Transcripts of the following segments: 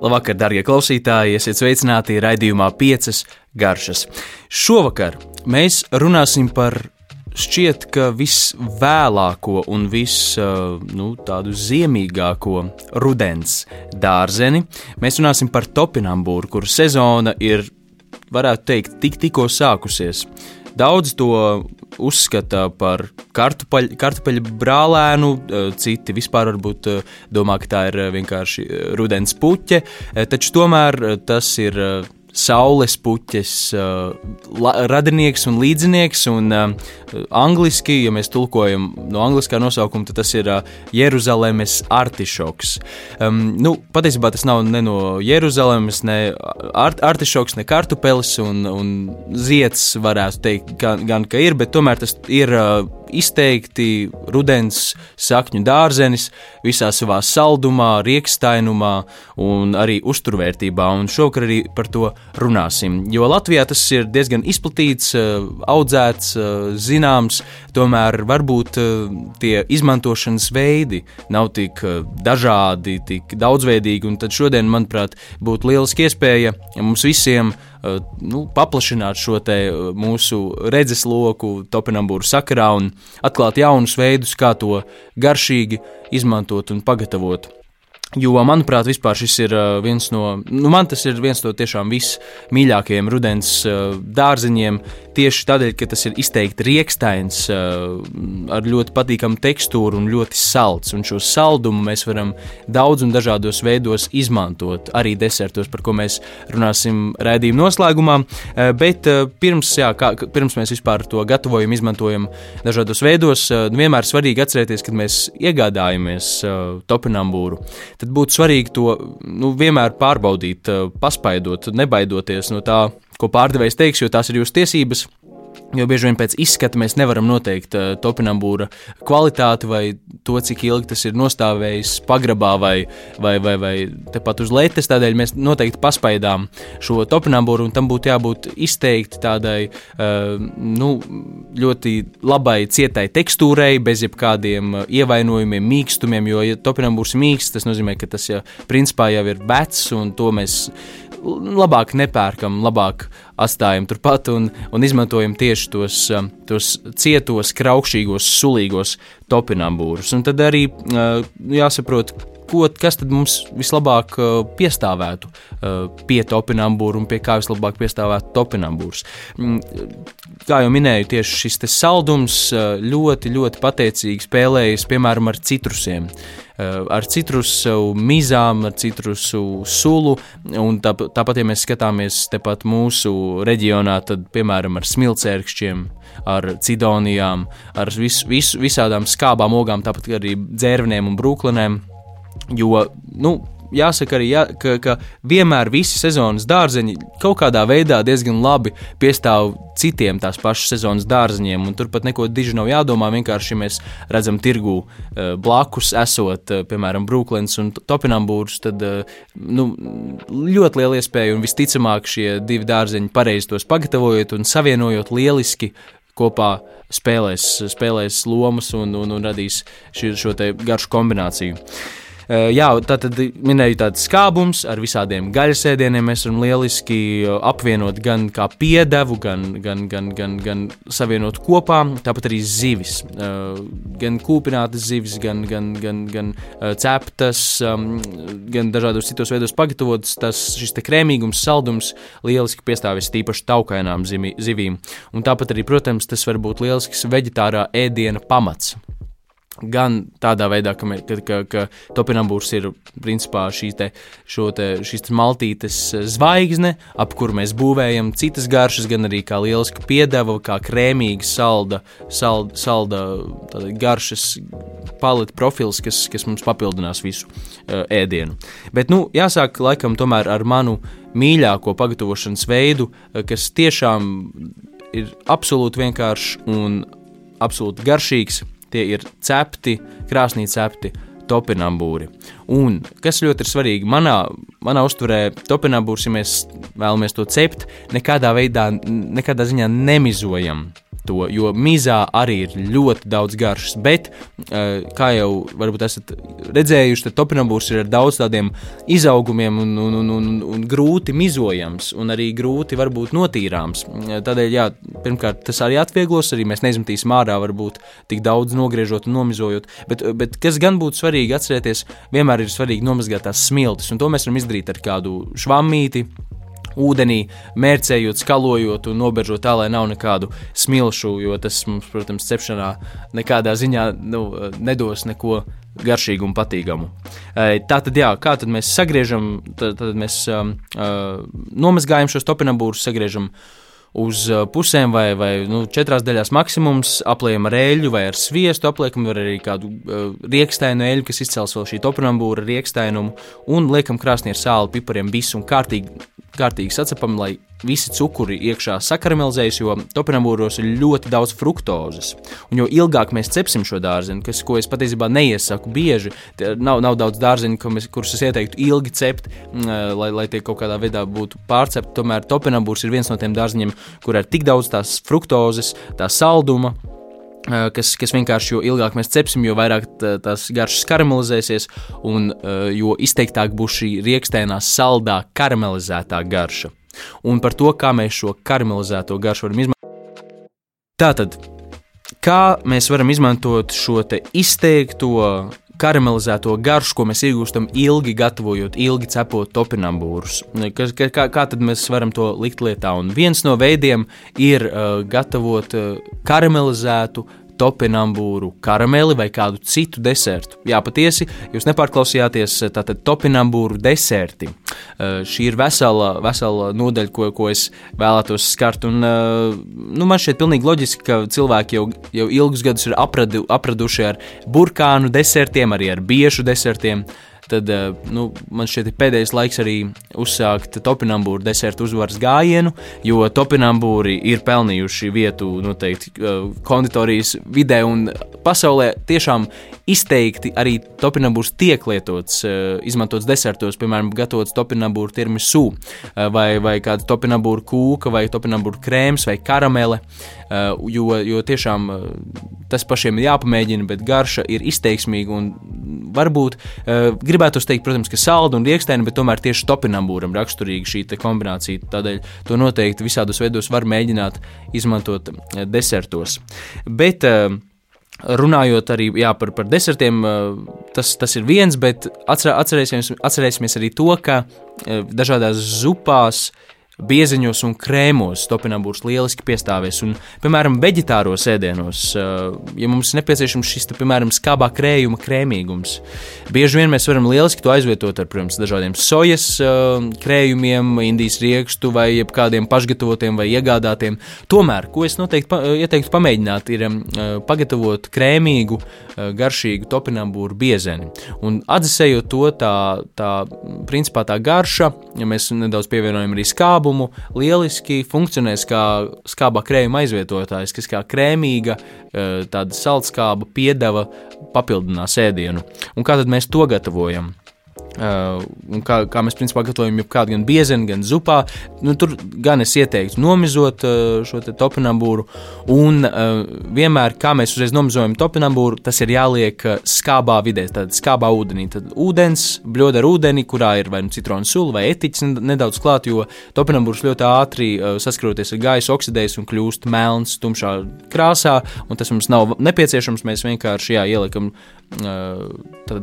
Labvakar, darbie klausītāji! Esiet sveicināti raidījumā Piecas garšas. Šovakar mēs runāsim par šķiet, ka visvēlāko un vis, nu, ziemīgāko rudens dārzeni. Mēs runāsim par topinambūru, kur sezona ir, varētu teikt, tik, tikko sākusies. Daudz to uzskata par kartupeļu, kartupeļu brālēnu, citi vispār varbūt domā, ka tā ir vienkārši rudens puķe, taču tomēr tas ir saules puķes uh, radinieks un līdzinieks. Un, uh, angliski, ja mēs tulkojam no angliskā nosaukuma, tad tas ir uh, Jeruzalemes artišoks. Um, nu, patiesībā tas nav ne no Jeruzalemes, ne art, artišoks, ne kartupelis un, un zieds, varētu teikt, gan, gan ka ir, bet tomēr tas ir. Uh, izteikti rudens sakņu dārzenis visā savā saldumā, riekstainumā un arī uzturvērtībā. Un šovakar arī par to runāsim. Jo Latvijā tas ir diezgan izplatīts, eh, audzēts, eh, zināms, tomēr varbūt eh, tie izmantošanas veidi nav tik dažādi, tik daudzveidīgi. Un tad šodien, manuprāt, būtu lieliski iespēja mums visiem nu, paplašināt šo mūsu redzesloku topinambūru sakarā un atklāt jaunus veidus, kā to garšīgi izmantot un pagatavot. Jo, manuprāt, šis ir viens no, nu, man tas ir viens no tiešām vismīļākajiem rudens dārziņiem. Tieši tādēļ, ka tas ir izteikti riekstains, ar ļoti patīkamu tekstūru un ļoti salds. Un šo saldumu mēs varam daudz un dažādos veidos izmantot, arī desertos, par ko mēs runāsim raidījuma noslēgumā. Bet pirms, jā, kā, pirms mēs vispār to gatavojam, izmantojam dažādos veidos, vienmēr svarīgi atcerēties, kad mēs iegādājamies topinambūru tad būtu svarīgi to nu, vienmēr pārbaudīt, eh, paspaidot, nebaidoties no tā, ko pārdevējs teiks, jo tās ir jūsu tiesības. Jo bieži vien pēc izskata mēs nevaram noteikt uh, topinambūra kvalitāti vai to, cik ilgi tas ir nostājis pagrabā vai, vai, vai, vai tepat uz letes. Tādēļ mēs noteikti paspaidām šo topinambūru, un tam būtu jābūt izteikti tādai uh, nu, ļoti labai, cietai tekstūrai, bez jebkādiem ievainojumiem, mīkstumiem. Jo, ja topinambūrs ir mīksts, tas nozīmē, ka tas ja, principā jau ir vecs, un to mēs labāk nepērkam, labāk atstājam turpat un, un izmantojam tieši tos, um, tos cietos, kraukšķīgos, sulīgos topinambūrus. Un tad arī uh, jāsaprot, ko, kas tad mums vislabāk uh, piestāvētu uh, pie topinambūra un pie kā vislabāk piestāvētu topinambūrs. Mm, kā jau minēju, tieši šis saldums ļoti, ļoti pateicīgi spēlējas piemēram ar citrusiem. Eh, ar citrusu mizām, ar citrusu sulu. Tā, tāpat, ja mēs skatāmies tepat mūsu reģionā, tad piemēram ar smilcērkšķiem, ar cidonijām, ar vis, vis, visādām skābām ogām, tāpat arī dzērveniem un brūklinēm. Jo, nu, jāsaka arī, jā, ka, ka vienmēr visi sezonas dārzeņi kaut kādā veidā diezgan labi piestāv citiem tās pašas sezonas dārzeņiem, turpat neko diži nav jādomā. Vienkārši, ja mēs redzam tirgu uh, blakus, esot, uh, piemēram, Brooklyns un Topinambūrs, tad uh, nu, ļoti liela iespēja, un visticamāk šie divi dārzeņi pareizi tos pagatavojot un savienojot lieliski kopā spēlēs, spēlēs lomas un, un, un radīs ši, šo garšu kombināciju. Eh, jā, tā tad minēju tādu skābums ar visādiem gaļasēdieniem. Mēs varam lieliski eh, apvienot gan kā piedevu, gan, gan, gan, gan, gan savienot kopā. Tāpat arī zivis. Eh, gan kūpinātas zivis, gan, gan, gan, gan ceptas, ehm, gan dažādos citos veidos pagatavotas. Tas šis krēmīgums, saldums lieliski piestāvis tīpaši taukainām zivīm. Un tāpat arī, protams, tas var būt lielisks veģetārā ēdiena pamats. Gan tādā veidā, ka, ka, ka, ka topinambūrs ir principā šī te, te, šīs te maltītes zvaigzne, ap kuru mēs būvējam citas garšas, gan arī kā lieliska piedeva, kā krēmīga salda, salda, salda garšas paleta profils, kas, kas mums papildinās visu uh, ēdienu. Bet, nu, jāsāk laikam tomēr ar manu mīļāko pagatavošanas veidu, uh, kas tiešām ir absolūti vienkāršs un absolūti garšīgs tie ir cepti, krāsnī cepti topinambūri. Un kas ļoti ir svarīgi, manā, manā uztverē, topinambūrs, ja mēs vēlamies to cept, nekādā veidā, nekādā ziņā nemizojam. To, jo mizā arī ir ļoti daudz garšas. Bet, kā jau varbūt esat redzējuši, tad topinambūrs ir ar daudz tādiem izaugumiem un, un, un, un, un grūti mizojams un arī grūti varbūt notīrāms. Tādēļ, jā, pirmkārt, tas arī atvieglos, arī mēs neizmetīsim ārā varbūt tik daudz nogriežot un nomizojot. Bet, bet kas gan būtu svarīgi atcerēties, vienmēr ir svarīgi nomazgāt tās smiltis, un to mēs varam izdarīt ar kādu švammīti ūdenī, mērcējot, skalojot un nobežot tā, lai nav nekādu smilšu, jo tas mums, protams, cepšanā nekādā ziņā nu, nedos neko garšīgu un patīkamu. Tā tad, jā, kā tad mēs sagriežam, tad, tad mēs um, uh, nomazgājam šos topinambūrus, sagriežam uz pusēm vai, vai nu, četrās daļās maksimums, apliekam ar eļļu vai ar sviestu, apliekam arī kādu uh, riekstēnu eļļu, kas izcels vēl šī topinambūra riekstēnumu, un liekam krāsnī ar sāli, pipariem, visu un kārtīgi kārtīgi sacepam, lai visi cukuri iekšā sakaramelizējas, jo topinambūros ir ļoti daudz fruktozes. Un jo ilgāk mēs cepsim šo dārzeņu, kas, ko es patiesībā neiesaku bieži, nav, nav daudz dārzeņu, mēs, kurus es ieteiktu ilgi cept, lai, lai tie kaut kādā veidā būtu pārcepti. Tomēr topinambūrs ir viens no tiem dārzeņiem, kur ir tik daudz tās fruktozes, tā salduma, kas, kas vienkārši jo ilgāk mēs cepsim, jo vairāk tās garšas karamelizēsies, un jo izteiktāk būs šī rīkstēnā saldā karamelizētā garša. Un par to, kā mēs šo karamelizēto garšu varam izmantot. Tātad, kā mēs varam izmantot šo izteikto karamelizēto garšu, ko mēs iegūstam ilgi gatavojot, ilgi cepot topinambūrus. Kā, kā, kā tad mēs varam to likt lietā? Un viens no veidiem ir uh, gatavot uh, karamelizētu topinambūru karameli vai kādu citu desertu. Jā, patiesi, jūs nepārklausījāties, tātad topinambūru deserti. Uh, šī ir vesela, vesela nodaļa, ko, ko es vēlētos skart. Un, uh, nu, man šķiet pilnīgi loģiski, ka cilvēki jau, jau ilgus gadus ir apradu, apraduši ar burkānu desertiem, arī ar biešu desertiem. Uh, tad eh, nu, man šķiet, ir pēdējais laiks arī uzsākt topinambūru desertu uzvaras gājienu, jo topinambūri ir pelnījuši vietu noteikti eh, konditorijas vidē un pasaulē. Tiešām izteikti arī topinambūrs tiek lietots, eh, izmantots desertos, piemēram, gatavots topinambūru tirmisu vai, vai kāda topinambūra kūka vai topinambūra krēms vai karamele, jo, jo tiešām tas pašiem ir jāpamēģina, bet garša ir izteiksmīga un varbūt grib gribētu teikt, protams, ka salda un riekstēna, bet tomēr tieši topinambūram raksturīga šī kombinācija. Tādēļ to noteikti visādos veidos var mēģināt izmantot eh, desertos. Bet, eh, Runājot arī jā, par, par desertiem, eh, tas, tas ir viens, bet atcerēsimies, atcerēsimies arī to, ka dažādās zupās uh, bieziņos un krēmos topinambūrs lieliski piestāvēs. Un, piemēram, veģetāros ēdienos, ja mums ir nepieciešams šis, te, piemēram, skābā krējuma krēmīgums, bieži vien mēs varam lieliski to aizvietot ar, protams, dažādiem sojas krējumiem, indijas riekstu vai kādiem pašgatavotiem vai iegādātiem. Tomēr, ko es noteikti pa, ieteiktu pamēģināt, ir pagatavot krēmīgu, garšīgu topinambūru biezeni. Un atzīsējot to, tā, tā principā tā garša, ja mēs nedaudz pievienojam arī skābu, labumu lieliski funkcionēs kā skābā krējuma aizvietotājs, kas kā krēmīga, eh, tāda saldskāba piedeva papildinās ēdienu. Un kā tad mēs to gatavojam? Uh, kā, kā mēs principā gatavojam jebkādu gan biezenu, gan zupā. Nu, tur gan es ieteiktu nomizot uh, šo topinambūru. Un uh, vienmēr, kā mēs uzreiz nomizojam topinambūru, tas ir jāliek uh, skābā vidē, tad skābā ūdenī. Tad ūdens, bļoda ar ūdeni, kurā ir vai nu citronu sula vai etiķis nedaudz klāt, jo topinambūrs ļoti ātri uh, saskaroties ar gaisu oksidējas un kļūst melns, tumšā krāsā, un tas mums nav nepieciešams. Mēs vienkārši jā, ieliekam uh,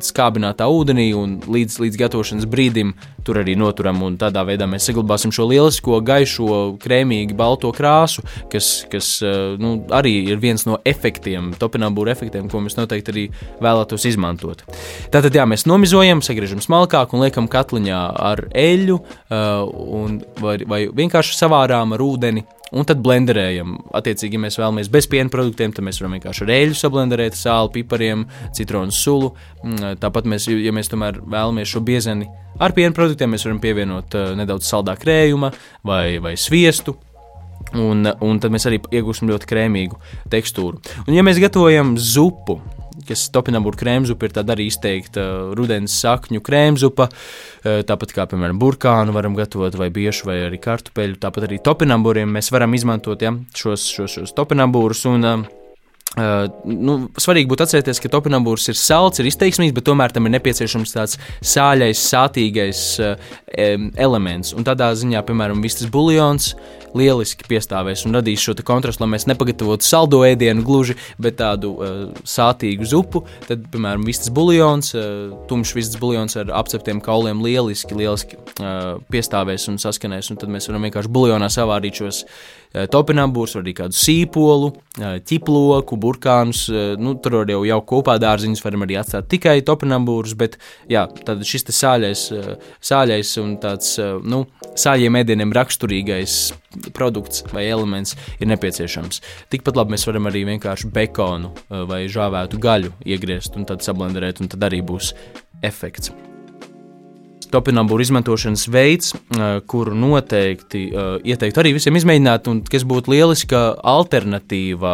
skābinātā ūdenī un līdz līdz, līdz gatavošanas brīdim tur arī noturam. Tādā veidā mēs saglabāsim šo lielisko, gaišo, krēmīgi balto krāsu, kas, kas eh, nu, arī ir viens no efektiem, topinambūra efektiem, ko mēs noteikti arī vēlētos izmantot. Tātad, jā, mēs nomizojam, sagriežam smalkāk un liekam katliņā ar eļļu uh, vai, vai vienkārši savārām ar ūdeni un tad blenderējam. Attiecīgi, ja mēs vēlamies bez piena produktiem, tad mēs varam vienkārši ar eļļu sablenderēt, sāli, pipariem, citronu sulu. Mm, tāpat, mēs, ja mēs tomēr vēlamies šo biezeni ar piena produktiem, mēs varam pievienot uh, nedaudz saldā krējuma vai, vai sviestu. Un, un tad mēs arī iegūsim ļoti krēmīgu tekstūru. Un, ja mēs gatavojam zupu, kas topinambūra krēmzupa ir tāda arī izteikta rudens sakņu krēmzupa, tāpat kā, piemēram, burkānu varam gatavot vai biešu vai arī kartupeļu, tāpat arī topinambūriem mēs varam izmantot ja, šos, šos, šos topinambūrus un uh, Uh, nu, svarīgi būtu atcerēties, ka topinambūrs ir salds, ir izteiksmīgs, bet tomēr tam ir nepieciešams tāds sāļais, sātīgais uh, elements. Un tādā ziņā, piemēram, vistas buļļons lieliski piestāvēs un radīs šo kontrastu, lai mēs nepagatavotu saldo ēdienu gluži, bet tādu uh, sātīgu zupu. Tad, piemēram, vistas buļļons, uh, tumšs vistas buļļons ar apceptiem kauliem lieliski, lieliski uh, piestāvēs un saskanēs. Un tad mēs varam vienkārši buļļonā savārīt šos Eh, topinambūrs, arī kādu sīpolu, eh, ķiploku, burkānus. Eh, nu, tur var jau jau kopā dārziņus varam arī atstāt tikai topinambūrus, bet jā, tad šis sāļais, sāļais un tāds, nu, sāļiem ēdieniem raksturīgais produkts vai elements ir nepieciešams. Tikpat labi mēs varam arī vienkārši bekonu vai žāvētu gaļu iegriezt un tad sablenderēt, un tad arī būs efekts topinambūra izmantošanas veids, kuru noteikti ieteiktu arī visiem izmēģināt, un kas būtu lieliska alternatīva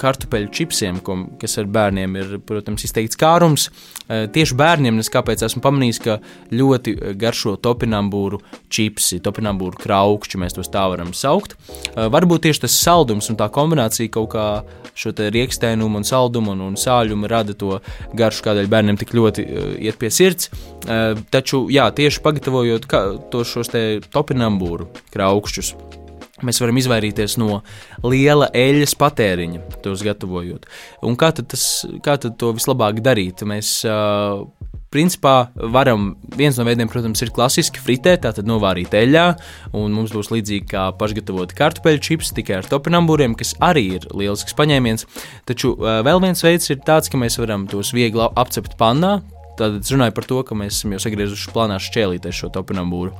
kartupeļu čipsiem, kas ar bērniem ir, protams, izteikts kārums. Tieši bērniem es kāpēc esmu pamanījis, ka ļoti garšo topinambūru čipsi, topinambūru kraukšķi, mēs tos tā varam saukt. Varbūt tieši tas saldums un tā kombinācija kaut kā šo riekstēnumu un saldumu un, un sāļumu rada to garšu, kādēļ bērniem tik ļoti iet pie sirds. Taču jā, tieši pagatavojot to šos topinambūru kraukšķus, mēs varam izvairīties no liela eļļas patēriņa, tos gatavojot. Un kā tad, tas, kā tad to vislabāk darīt? Mēs uh, principā varam, viens no veidiem, protams, ir klasiski fritēt, tātad novārīt eļļā, un mums būs līdzīgi kā pašgatavoti kartupeļu čips, tikai ar topinambūriem, kas arī ir lielisks paņēmiens. Taču vēl viens veids ir tāds, ka mēs varam tos viegli apcept pannā, Tad es runāju par to, ka mēs esam jau sagriezuši plānā šķēlīties šo topinambūru.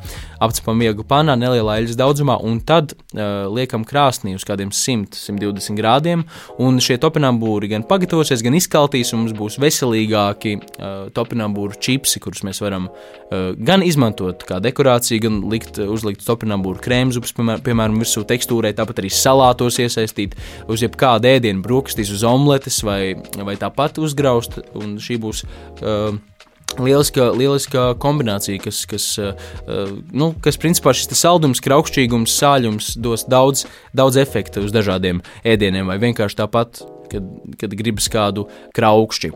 Apcepam vieglu panā, nelielā eļļas daudzumā, un tad uh, liekam krāsnī uz kādiem 100-120 grādiem. Un šie topinambūri gan pagatavosies, gan izkaltīs, un mums būs veselīgāki uh, topinambūru čipsi, kurus mēs varam uh, gan izmantot kā dekorāciju, gan likt, uzlikt topinambūru krēmzupas, piemēram, piemēram, virsū tekstūrai, tāpat arī salātos iesaistīt uz jebkādu ēdienu, brokastīs, uz omletes vai, vai tāpat uzgraust. Un šī būs uh, Lieliska, lieliska kombinācija, kas, kas, uh, nu, kas principā šis saldums, kraukšķīgums, sāļums dos daudz, daudz efektu uz dažādiem ēdieniem, vai vienkārši tāpat, kad, kad gribas kādu kraukšķi.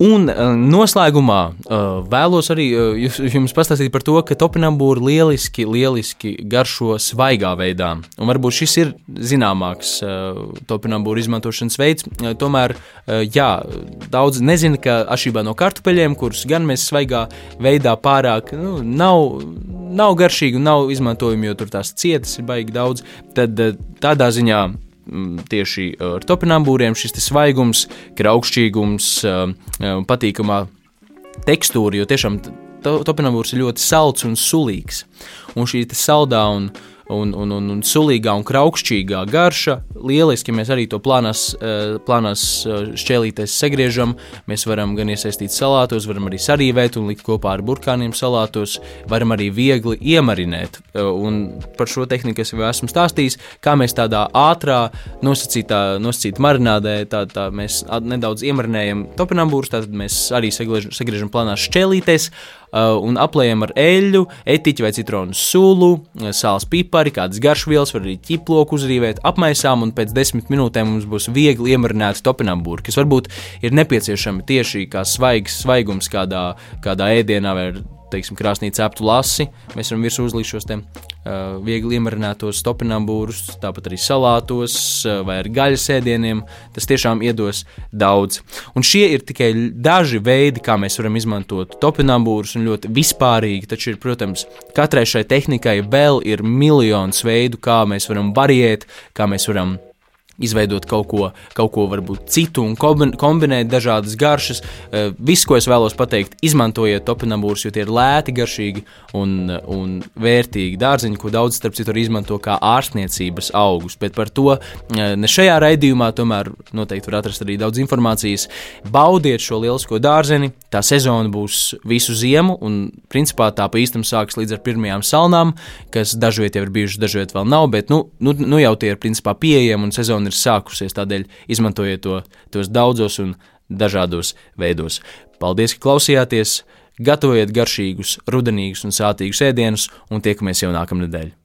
Un uh, noslēgumā uh, vēlos arī uh, jums pastāstīt par to, ka topinambūri lieliski, lieliski garšo svaigā veidā. Un varbūt šis ir zināmāks topinambūru izmantošanas veids. Tomēr, jā, daudz nezina, ka atšķirībā no kartupeļiem, kurus gan mēs svaigā veidā pārāk nu, nav, nav garšīgi un nav izmantojami, jo tur tās cietas ir baigi daudz, tad tādā ziņā tieši uh, ar topinambūriem šis svaigums, graukšķīgums, uh, uh, patīkamā tekstūra, jo tiešām topinambūrs ir ļoti salds un sulīgs. Un šī saldā un un, un, un, un sulīgā un kraukšķīgā garša. Lieliski mēs arī to plānās, eh, plānās eh, šķēlīties sagriežam. Mēs varam gan iesaistīt salātos, varam arī sarīvēt un likt kopā ar burkāniem salātos. Varam arī viegli iemarinēt. Eh, un par šo tehniku es jau esmu stāstījis, kā mēs tādā ātrā, nosacītā, nosacītā marinādē, tā, tā mēs nedaudz iemarinējam topinambūrus, tad mēs arī sagriežam plānās šķēlīties un aplējam ar eļļu, etiķi vai citronu sulu, uh, sāls pipari, kādas garšvielas, var arī ķiploku uzrīvēt, apmaisām, un pēc desmit minūtēm mums būs viegli iemarināti topinambūri, kas varbūt ir nepieciešami tieši kā svaigs, svaigums kādā, kādā ēdienā vai teiksim, krāsnī ceptu lasi. Mēs varam virsū uzlikt šos uh, viegli iemarinātos topinambūrus, tāpat arī salātos uh, vai ar gaļas ēdieniem. Tas tiešām iedos daudz. Un šie ir tikai daži veidi, kā mēs varam izmantot topinambūrus, un ļoti vispārīgi. Taču, ir, protams, katrai šai tehnikai vēl ir miljons veidu, kā mēs varam variēt, kā mēs varam izveidot kaut ko, kaut ko varbūt citu un kombinēt dažādas garšas. Eh, viss, ko es vēlos pateikt, izmantojiet topinambūrus, jo tie ir lēti, garšīgi un, un vērtīgi dārziņi, ko daudz starp citu arī izmanto kā ārstniecības augus. Bet par to eh, ne šajā raidījumā, tomēr noteikti var atrast arī daudz informācijas. Baudiet šo lielisko dārzeni, tā sezona būs visu ziemu, un principā tā pa īstam sākas līdz ar pirmajām salnām, kas dažviet jau ir bijušas, dažviet vēl nav, bet nu, nu, nu jau tie ir principā pieejami un sezona ir sākusies. Tādēļ izmantojiet to, tos daudzos un dažādos veidos. Paldies, ka klausījāties! Gatavojiet garšīgus, rudenīgus un sātīgus ēdienus, un tiekamies jau nākamnedēļ!